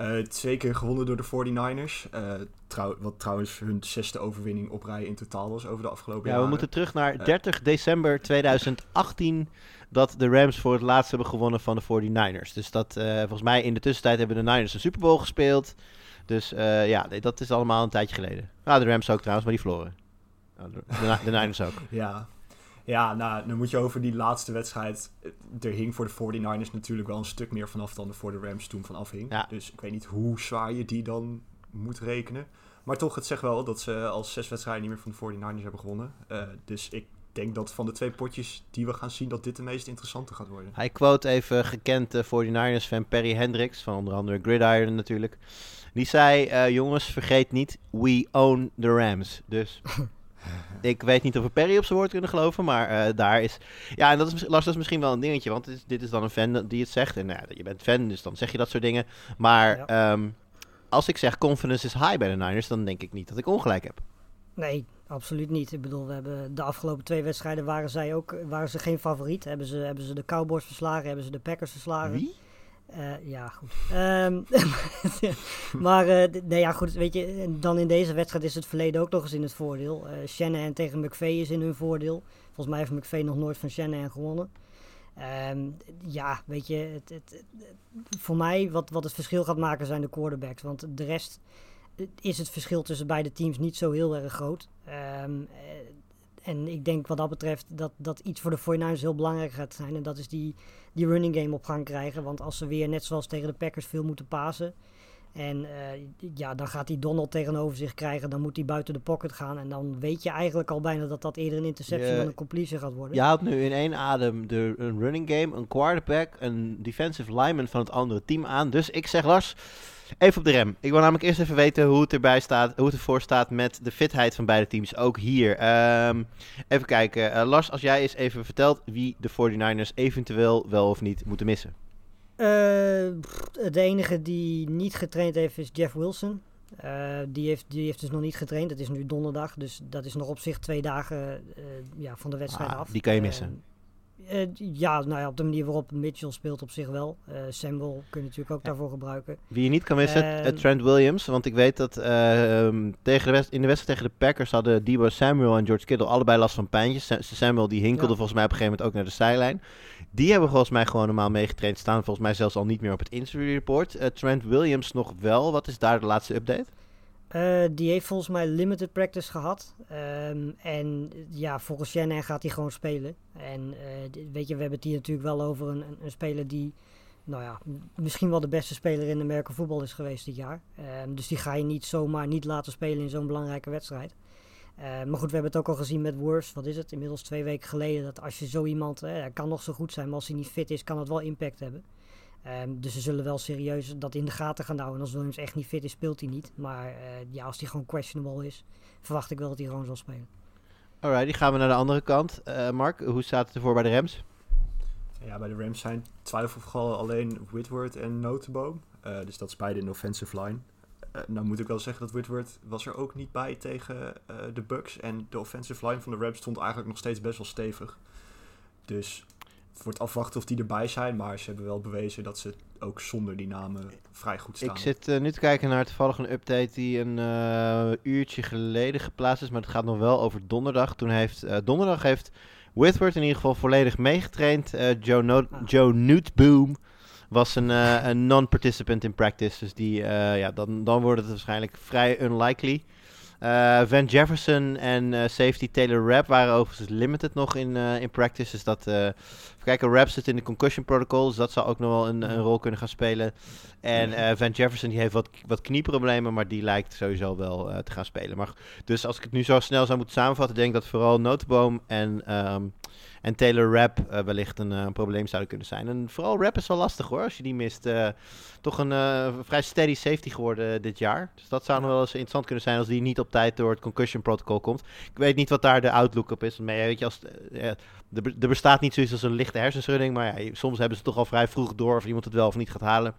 Uh, twee keer gewonnen door de 49ers. Uh, trouw, wat trouwens hun zesde overwinning op rij in totaal was over de afgelopen ja, jaren. we moeten terug naar 30 december 2018 dat de Rams voor het laatst hebben gewonnen van de 49ers. Dus dat, volgens mij in de tussentijd hebben de Niners een Super Bowl gespeeld. Dus ja, dat is allemaal een tijdje geleden. Nou, de Rams ook trouwens, maar die verloren. De, de, de Niners ook. ja, ja, nou, dan moet je over die laatste wedstrijd. Er hing voor de 49ers natuurlijk wel een stuk meer vanaf dan er voor de Rams toen vanaf hing. Ja. Dus ik weet niet hoe zwaar je die dan moet rekenen. Maar toch, het zegt wel dat ze al zes wedstrijden niet meer van de 49ers hebben gewonnen. Uh, dus ik denk dat van de twee potjes die we gaan zien, dat dit de meest interessante gaat worden. Hij quote even gekend uh, 49ers-fan Perry Hendricks, van onder andere Gridiron natuurlijk. Die zei, uh, jongens, vergeet niet, we own the Rams. Dus ik weet niet of we Perry op zijn woord kunnen geloven, maar uh, daar is... Ja, en dat is, Lars, dat is misschien wel een dingetje, want dit is, dit is dan een fan die het zegt. En nou, je bent fan, dus dan zeg je dat soort dingen. Maar ja. um, als ik zeg confidence is high bij de Niners, dan denk ik niet dat ik ongelijk heb. Nee, absoluut niet. Ik bedoel, we hebben de afgelopen twee wedstrijden waren zij ook waren ze geen favoriet. Hebben ze, hebben ze de Cowboys verslagen, hebben ze de Packers verslagen. Wie? Uh, ja, goed. Um, maar uh, nee, ja, goed, weet je, dan in deze wedstrijd is het verleden ook nog eens in het voordeel. Uh, tegen McVay is in hun voordeel. Volgens mij heeft McVay nog nooit van Shanahan gewonnen. Um, ja, weet je, het, het, voor mij wat, wat het verschil gaat maken zijn de quarterbacks. Want de rest is het verschil tussen beide teams niet zo heel erg groot. Um, en ik denk wat dat betreft dat, dat iets voor de 49ers heel belangrijk gaat zijn. En dat is die, die running game op gang krijgen. Want als ze weer net zoals tegen de Packers veel moeten pasen. En uh, ja, dan gaat hij Donald tegenover zich krijgen. Dan moet hij buiten de pocket gaan. En dan weet je eigenlijk al bijna dat dat eerder een interception Je- dan een completion gaat worden. Je haalt nu in één adem de, een running game, een quarterback, een defensive lineman van het andere team aan. Dus ik zeg Lars, even op de rem. Ik wil namelijk eerst even weten hoe het erbij staat, hoe het ervoor staat met de fitheid van beide teams, ook hier. Ehm, even kijken. Eh, Lars, als jij eens even vertelt wie de 49ers eventueel wel of niet moeten missen. Eh, pff, de enige die niet getraind heeft is Jeff Wilson. Eh, die, heeft, die heeft dus nog niet getraind. Het is nu donderdag, dus dat is nog op zich twee dagen eh, ja, van de wedstrijd Ah, af. die kan je missen. Eh, ja, nou ja, op de manier waarop Mitchell speelt op zich wel. Eh Samuel kun je natuurlijk ook Ja. daarvoor gebruiken. Wie je niet kan missen, Ehm. eh, Trent Williams. Want ik weet dat ehm, tegen de wed- in de wedstrijd tegen de Packers hadden Debo Samuel en George Kittle allebei last van pijntjes. Sa- Samuel die hinkelde Ja. volgens mij op een gegeven moment ook naar de zijlijn. Die hebben volgens mij gewoon normaal meegetraind. Staan volgens mij zelfs al niet meer op het injury report. Trent Williams nog wel. Wat is daar de laatste update? Eh, die heeft volgens mij limited practice gehad. Ehm, en eh, ja, volgens Shannon gaat hij gewoon spelen. En eh, weet je, we hebben het hier natuurlijk wel over een, een, speler die, nou ja, misschien wel de beste speler in de merken voetbal is geweest dit jaar. Ehm, dus die ga je niet zomaar niet laten spelen in zo'n belangrijke wedstrijd. Eh, maar goed, we hebben het ook al gezien met Worst. Wat is het? Inmiddels twee weken geleden. Dat als je zo iemand, eh, hij kan nog zo goed zijn, maar als hij niet fit is, kan het wel impact hebben. Ehm, dus ze zullen wel serieus dat in de gaten gaan houden. En als Williams echt niet fit is, speelt hij niet. Maar eh, ja, als hij gewoon questionable is, verwacht ik wel dat hij gewoon zal spelen. Alright, die gaan we naar de andere kant. Eh, Mark, hoe staat het ervoor bij de Rams? Ja, bij de Rams zijn twijfelgevallen alleen Whitworth en Notenboom. Uh, dus dat is beide in de offensive line. Uh, nou moet ik wel zeggen dat Whitworth was er ook niet bij tegen uh, de Bucks. En de offensive line van de Rams stond eigenlijk nog steeds best wel stevig. Dus wordt afwachten of die erbij zijn. Maar ze hebben wel bewezen dat ze ook zonder die namen vrij goed staan. Ik zit uh, nu te kijken naar toevallig een update die een uh, uurtje geleden geplaatst is. Maar het gaat nog wel over donderdag. Toen heeft, uh, donderdag heeft Whitworth in ieder geval volledig meegetraind. Joe, no ah. Joe Newtboom was een, een non-participant in practice. Dus die, ja, dan, dan wordt het waarschijnlijk vrij unlikely. Uh, Van Jefferson en uh, safety Taylor Rapp waren overigens limited nog in, uh, in practice. Dus dat, kijken, Rapp zit in de concussion protocol, dus dat zal ook nog wel een, een rol kunnen gaan spelen. En Van Jefferson die heeft wat, wat knieproblemen, maar die lijkt sowieso wel te gaan spelen. Maar, dus als ik het nu zo snel zou moeten samenvatten, denk ik dat vooral Notenboom en, um, en Taylor Rapp wellicht een, een, probleem zouden kunnen zijn. En vooral Rapp is wel lastig hoor, als je die mist. toch een vrij steady safety geworden dit jaar. Dus dat zou nog wel eens interessant kunnen zijn als die niet op tijd door het concussion protocol komt. Ik weet niet wat daar de outlook op is. Maar weet je, als, er bestaat niet zoiets als een lichte hersenschudding. Maar ja, soms hebben ze toch al vrij vroeg door of iemand het wel of niet gaat halen.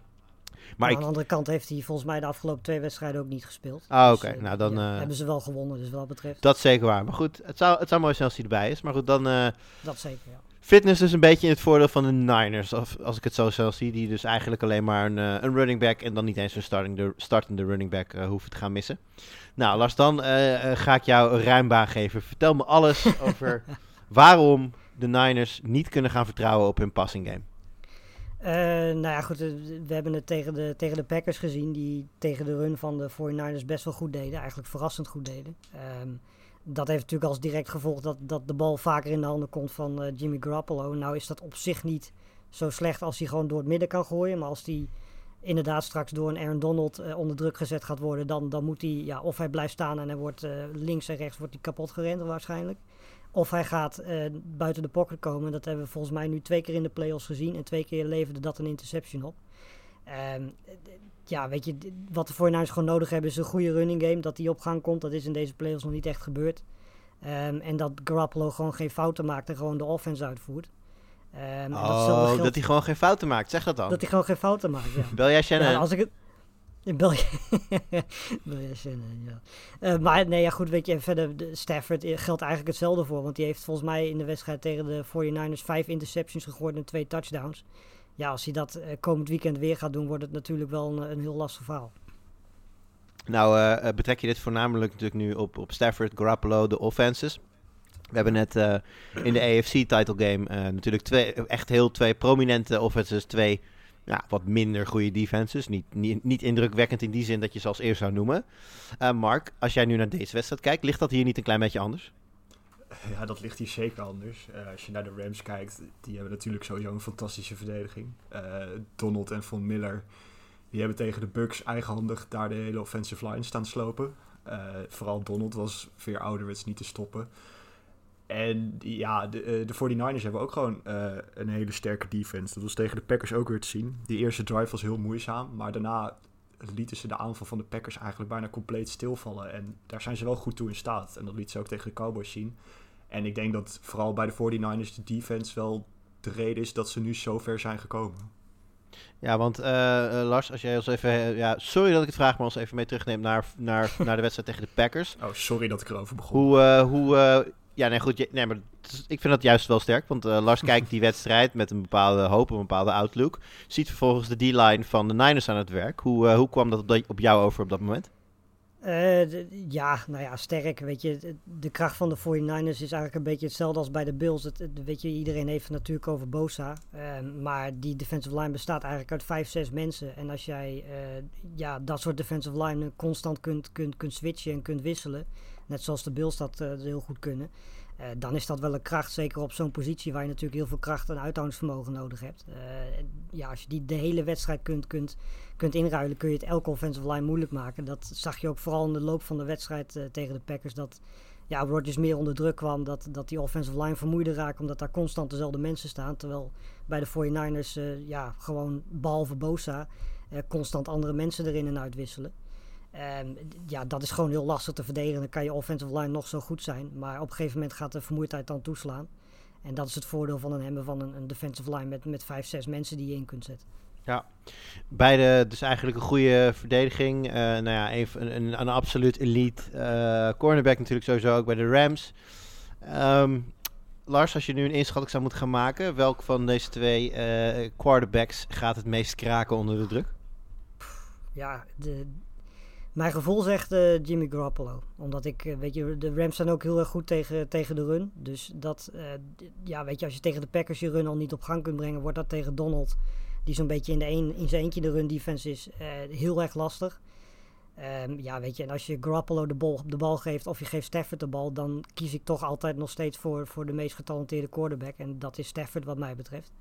Maar, aan de andere kant heeft hij volgens mij de afgelopen twee wedstrijden ook niet gespeeld. Ah, oké. Dus, nou, dan ja, uh, hebben ze wel gewonnen, dus wat dat betreft. Dat is zeker waar. Maar goed, het zou, het zou mooi zijn als hij erbij is. Maar goed, dan... Uh, dat zeker, ja. Fitness is een beetje in het voordeel van de Niners, of, als ik het zo zelf zie. Die dus eigenlijk alleen maar een, uh, een running back en dan niet eens een starting startende running back hoeven te gaan missen. Nou, Lars, dan ga ik jou ruim baan geven. Vertel me alles over waarom de Niners niet kunnen gaan vertrouwen op hun passing game. Nou ja, goed, we hebben het tegen de, tegen de Packers gezien, die tegen de run van de 49ers best wel goed deden. Eigenlijk verrassend goed deden. Um, dat heeft natuurlijk als direct gevolg dat, dat de bal vaker in de handen komt van uh, Jimmy Garoppolo. Nou is dat op zich niet zo slecht als hij gewoon door het midden kan gooien. Maar als hij inderdaad straks door een Aaron Donald onder druk gezet gaat worden, dan, dan moet hij, ja, of hij blijft staan en hij wordt links en rechts wordt hij kapot gerend waarschijnlijk. Of hij gaat buiten de pocket komen. Dat hebben we volgens mij nu twee keer in de playoffs gezien. En twee keer leverde dat een interception op. Um, ja, weet je, wat de 49ers gewoon nodig hebben is een goede running game. Dat die op gang komt. Dat is in deze playoffs nog niet echt gebeurd. Um, en dat Garoppolo gewoon geen fouten maakt en gewoon de offense uitvoert. Um, oh, dat, dat, hij gewoon geen fouten maakt. Zeg dat dan. Dat hij gewoon geen fouten maakt, ja. Bel jij Shannon? Ja, als ik het... Shannon, ja. Uh, maar nee, ja goed, weet je, verder, de Stafford geldt eigenlijk hetzelfde voor. Want die heeft volgens mij in de wedstrijd tegen de 49ers vijf interceptions gegooid en twee touchdowns ja, als hij dat uh, komend weekend weer gaat doen, wordt het natuurlijk wel een, een heel lastig verhaal. Nou, betrek je dit voornamelijk natuurlijk nu op, op Stafford, Garoppolo, de offenses. We hebben net in de AFC-title game natuurlijk twee, echt heel twee prominente offenses, twee ja, wat minder goede defenses. Niet, niet, niet indrukwekkend in die zin dat je ze als eerst zou noemen. Mark, als jij nu naar deze wedstrijd kijkt, ligt dat hier niet een klein beetje anders? Ja, dat ligt hier zeker anders. Uh, als je naar de Rams kijkt, die hebben natuurlijk sowieso een fantastische verdediging. Uh, Donald en Von Miller, die hebben tegen de Bucks eigenhandig daar de hele offensive line staan slopen. Vooral Donald was veer ouderwets niet te stoppen. En ja, de, de 49ers hebben ook gewoon een hele sterke defense. Dat was tegen de Packers ook weer te zien. Die eerste drive was heel moeizaam, maar daarna lieten ze de aanval van de Packers eigenlijk bijna compleet stilvallen. En daar zijn ze wel goed toe in staat. En dat liet ze ook tegen de Cowboys zien. En ik denk dat vooral bij de 49ers de defense wel de reden is dat ze nu zo ver zijn gekomen. Ja, want uh, Lars, als jij ons even... Uh, ja, sorry dat ik het vraag, maar ons even mee terugneemt naar, naar, naar de wedstrijd tegen de Packers. Oh, sorry dat ik erover begon. Hoe... hoe ja, nee, goed. nee, maar ik vind dat juist wel sterk. Want Lars kijkt die wedstrijd met een bepaalde hoop, een bepaalde outlook. Ziet vervolgens de D-line van de Niners aan het werk. Hoe, hoe kwam dat op, op jou over op dat moment? Uh, ja, nou ja, sterk. Weet je, de, kracht van de 49ers is eigenlijk een beetje hetzelfde als bij de Bills. Het, weet je, iedereen heeft het natuurlijk over Bosa. Uh, maar die defensive line bestaat eigenlijk uit vijf, zes mensen. En als jij ja, dat soort defensive line constant kunt, kunt, kunt switchen en kunt wisselen. Net zoals de Bills dat heel goed kunnen. Uh, dan is dat wel een kracht, zeker op zo'n positie waar je natuurlijk heel veel kracht en uithoudingsvermogen nodig hebt. Uh, ja, als je die de hele wedstrijd kunt, kunt, kunt inruilen, kun je het elke offensive line moeilijk maken. Dat zag je ook vooral in de loop van de wedstrijd tegen de Packers. Dat ja, Rodgers meer onder druk kwam, dat, dat die offensive line vermoeide raakte, omdat daar constant dezelfde mensen staan. Terwijl bij de 49ers, ja, gewoon behalve Bosa, constant andere mensen erin en uitwisselen. Um, ja, dat is gewoon heel lastig te verdedigen. Dan kan je offensive line nog zo goed zijn. Maar op een gegeven moment gaat de vermoeidheid dan toeslaan. En dat is het voordeel van een hebben van een, een defensive line met, met vijf, zes mensen die je in kunt zetten. Beide dus eigenlijk een goede verdediging. Eh, nou ja, een, een, een absoluut elite eh, cornerback natuurlijk sowieso ook bij de Rams. Ehm, Lars, als je nu een inschatting zou moeten gaan maken, welk van deze twee eh, quarterbacks gaat het meest kraken onder de druk? Ja, de, mijn gevoel zegt eh, Jimmy Garoppolo. Omdat ik, eh, weet je, de Rams zijn ook heel erg goed tegen, tegen de run. Dus dat, eh, ja, weet je, als je tegen de Packers je run al niet op gang kunt brengen, wordt dat tegen Donald, die zo'n beetje in, de een, in zijn eentje de run defense is, heel erg lastig. Ehm, ja, weet je, en als je Garoppolo de bal, de bal geeft of je geeft Stafford de bal, dan kies ik toch altijd nog steeds voor, voor de meest getalenteerde quarterback. En dat is Stafford wat mij betreft.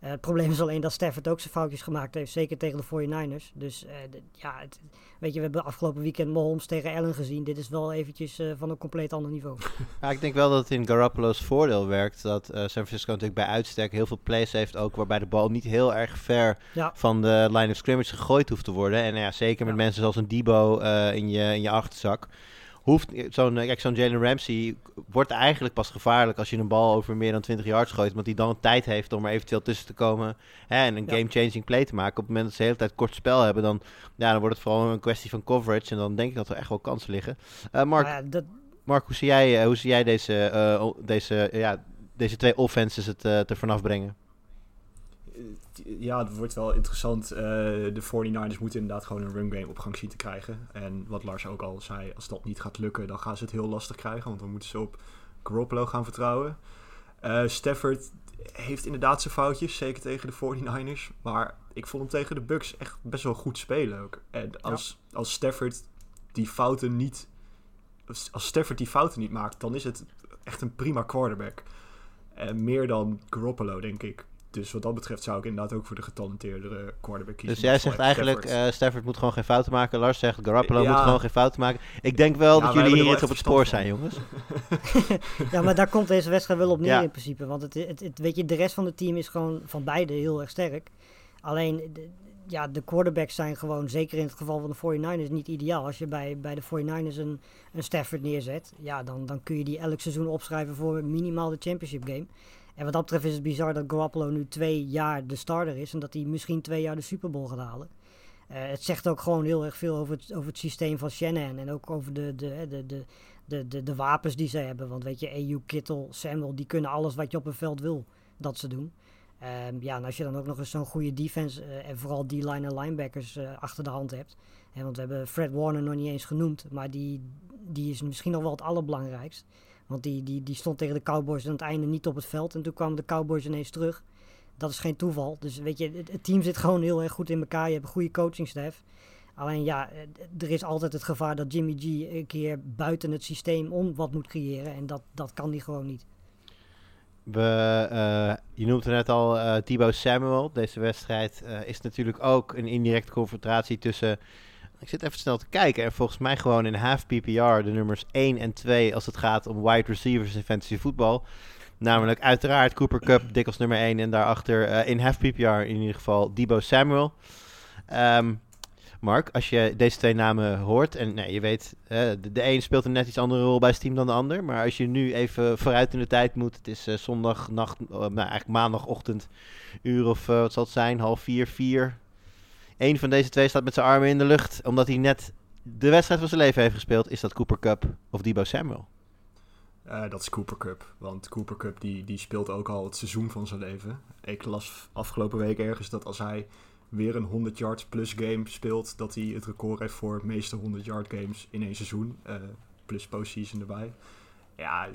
Eh, het probleem is alleen dat Stafford ook zijn foutjes gemaakt heeft, zeker tegen de 49ers. Dus eh, ja, het, weet je, we hebben afgelopen weekend Mahomes tegen Allen gezien. Dit is wel eventjes eh, van een compleet ander niveau. Ja, ik denk wel dat het in Garoppolo's voordeel werkt. Dat San Francisco natuurlijk bij uitstek heel veel plays heeft, ook waarbij de bal niet heel erg ver Ja. van de line of scrimmage gegooid hoeft te worden. En ja, zeker met Ja. mensen zoals een Debo in, je, in je achterzak. Hoeft zo'n eh, kijk, zo'n Jalen Ramsey wordt eigenlijk pas gevaarlijk als je een bal over meer dan 20 yards gooit. Want die dan tijd heeft om er eventueel tussen te komen hè, en een Ja. game-changing play te maken. Op het moment dat ze de hele tijd kort spel hebben, dan, ja, dan wordt het vooral een kwestie van coverage. En dan denk ik dat er echt wel kansen liggen. Eh, Mark, ja, dat, Mark, hoe zie jij, eh, hoe zie jij deze, deze, ja, deze twee offenses het eh er vanaf brengen? Ja, het wordt wel interessant. Eh, de 49ers moeten inderdaad gewoon een run game op gang zien te krijgen. En wat Lars ook al zei, als dat niet gaat lukken, dan gaan ze het heel lastig krijgen. Want dan moeten ze op Garoppolo gaan vertrouwen. Eh, Stafford heeft inderdaad zijn foutjes, zeker tegen de 49ers. Maar ik vond hem tegen de Bucks echt best wel goed spelen ook. En als, als Stafford die fouten niet... Als Stafford die fouten niet maakt, dan is het echt een prima quarterback. En meer dan Garoppolo, denk ik. Dus wat dat betreft zou ik inderdaad ook voor de getalenteerdere quarterback kiezen. Dus jij zegt eigenlijk, Stafford. eh Stafford moet gewoon geen fouten maken. Lars zegt, Garoppolo Ja. moet gewoon geen fouten maken. Ik denk wel Ja, dat jullie hier er iets op het spoor zijn, jongens. ja, maar daar komt deze wedstrijd wel op neer Ja. in principe. Want het, het, het, weet je, de rest van het team is gewoon van beide heel erg sterk. Alleen, de, ja, de quarterbacks zijn gewoon, zeker in het geval van de 49ers, niet ideaal. Als je bij, bij de 49ers een, een Stafford neerzet, ja, dan, dan kun je die elk seizoen opschrijven voor minimaal de championship game. En wat dat betreft is het bizar dat Garoppolo nu twee jaar de starter is en dat hij misschien twee jaar de Super Bowl gaat halen. Eh, het zegt ook gewoon heel erg veel over het, over het systeem van Shanahan en ook over de, de, de, de, de, de, wapens die ze hebben. Want weet je, EU, Kittle, Samuel, die kunnen alles wat je op een veld wil dat ze doen. Ehm, ja, en als je dan ook nog eens zo'n goede defense eh, en vooral die line en linebackers eh, achter de hand hebt. Hè, want we hebben Fred Warner nog niet eens genoemd, maar die, die is misschien nog wel het allerbelangrijkst. Want die, die, die stond tegen de Cowboys aan het einde niet op het veld en toen kwamen de Cowboys ineens terug. Dat is geen toeval. Dus weet je, het, team zit gewoon heel erg goed in elkaar. Je hebt een goede coachingstaf. Alleen ja, eh, er is altijd het gevaar dat Jimmy G een keer buiten het systeem om wat moet creëren. En dat, dat kan die gewoon niet. We, eh, je noemde net al eh Thibaut Samuel. Deze wedstrijd is natuurlijk ook een indirecte confrontatie tussen... Ik zit even snel te kijken. En volgens mij gewoon in half PPR de nummers 1 en 2 als het gaat om wide receivers in fantasy voetbal. Namelijk uiteraard Cooper Cup, dik als nummer 1. En daarachter eh, in half PPR in ieder geval Debo Samuel. Ehm, Mark, als je deze twee namen hoort, en nee, je weet, eh, de, de een speelt een net iets andere rol bij Steam dan de ander, maar als je nu even vooruit in de tijd moet, het is eh, zondag, nacht, nou eigenlijk maandagochtend, uur of wat zal het zijn, half vier, vier. Eén van deze twee staat met zijn armen in de lucht, omdat hij net de wedstrijd van zijn leven heeft gespeeld. Is dat Cooper Cup of Debo Samuel? Eh, dat is Cooper Cup. Want Cooper Cup die, die speelt ook al het seizoen van zijn leven. Ik las afgelopen week ergens dat als hij weer een 100 yards plus game speelt, dat hij het record heeft voor meeste 100 yard games in één seizoen. eh, plus postseason erbij. Ja,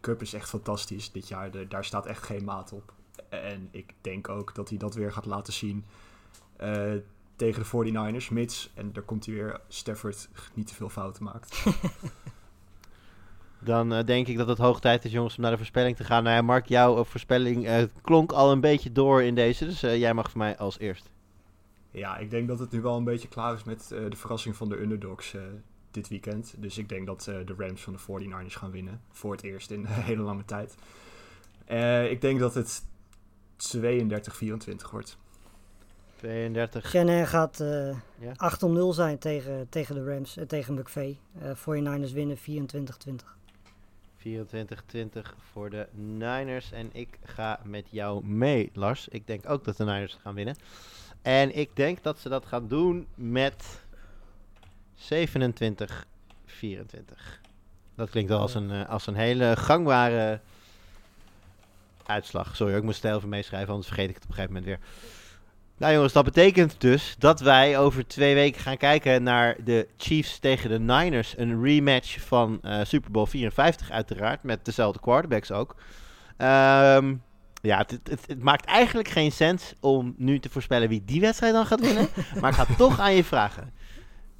Cup is echt fantastisch dit jaar. Daar staat echt geen maat op. En ik denk ook dat hij dat weer gaat laten zien eh, tegen de 49ers. Mits, en daar komt hij weer, Stafford niet te veel fouten maakt. Dan eh, denk ik dat het hoog tijd is, jongens, om naar de voorspelling te gaan. Nou ja, Mark, jouw eh, voorspelling eh, klonk al een beetje door in deze, dus eh, jij mag voor mij als eerst. Ja, ik denk dat het nu wel een beetje klaar is met eh, de verrassing van de underdogs eh, dit weekend. Dus ik denk dat eh, de Rams van de 49ers gaan winnen. Voor het eerst in een hele lange tijd. Eh, ik denk dat het 32-24 wordt. 32. Shanahan gaat eh Ja. 8 om 0 zijn tegen, tegen de Rams en tegen McVay. Eh 49ers winnen 24-20. 24-20 voor de Niners. En ik ga met jou mee, Lars. Ik denk ook dat de Niners gaan winnen. En ik denk dat ze dat gaan doen met 27-24. Dat klinkt wel als een, eh, als een hele gangbare uitslag. Sorry, ik moest het even meeschrijven, anders vergeet ik het op een gegeven moment weer. Nou jongens, dat betekent dus dat wij over twee weken gaan kijken naar de Chiefs tegen de Niners. Een rematch van eh, Super Bowl 54 uiteraard, met dezelfde quarterbacks ook. Ehm, ja, het, het, het- het maakt eigenlijk geen sens om nu te voorspellen wie die wedstrijd dan gaat winnen. maar ik ga toch aan je vragen.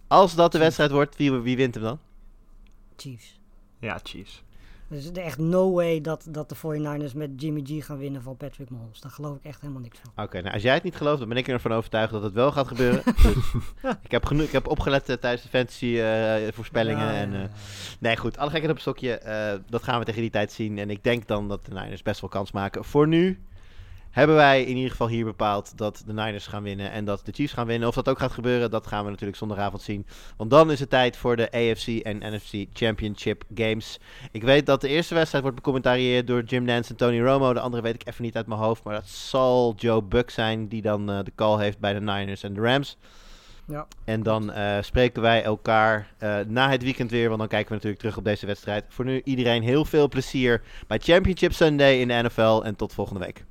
Als dat de wedstrijd wordt, wie, wie wint hem dan? Chiefs. Ja, Chiefs. Dus er is echt no way dat, dat de 49ers met Jimmy G gaan winnen van Patrick Mahomes. Daar geloof ik echt helemaal niks van. Oké, nou als jij het niet gelooft, dan ben ik ervan overtuigd dat het wel gaat gebeuren. Ik, heb geno- ik heb opgelet eh, tijdens de fantasy eh, voorspellingen. Ja, en, eh, ja. nee, goed, alle gekheid op een stokje. eh, dat gaan we tegen die tijd zien. En ik denk dan dat de Niners best wel kans maken. Voor nu hebben wij in ieder geval hier bepaald dat de Niners gaan winnen en dat de Chiefs gaan winnen. Of dat ook gaat gebeuren, dat gaan we natuurlijk zondagavond zien. Want dan is het tijd voor de AFC en NFC Championship Games. Ik weet dat de eerste wedstrijd wordt becommentarieerd door Jim Nance en Tony Romo. De andere weet ik even niet uit mijn hoofd. Maar dat zal Joe Buck zijn die dan eh, de call heeft bij de Niners en de Rams. Ja. En dan eh, spreken wij elkaar eh, na het weekend weer. Want dan kijken we natuurlijk terug op deze wedstrijd. Voor nu iedereen heel veel plezier bij Championship Sunday in de NFL. En tot volgende week.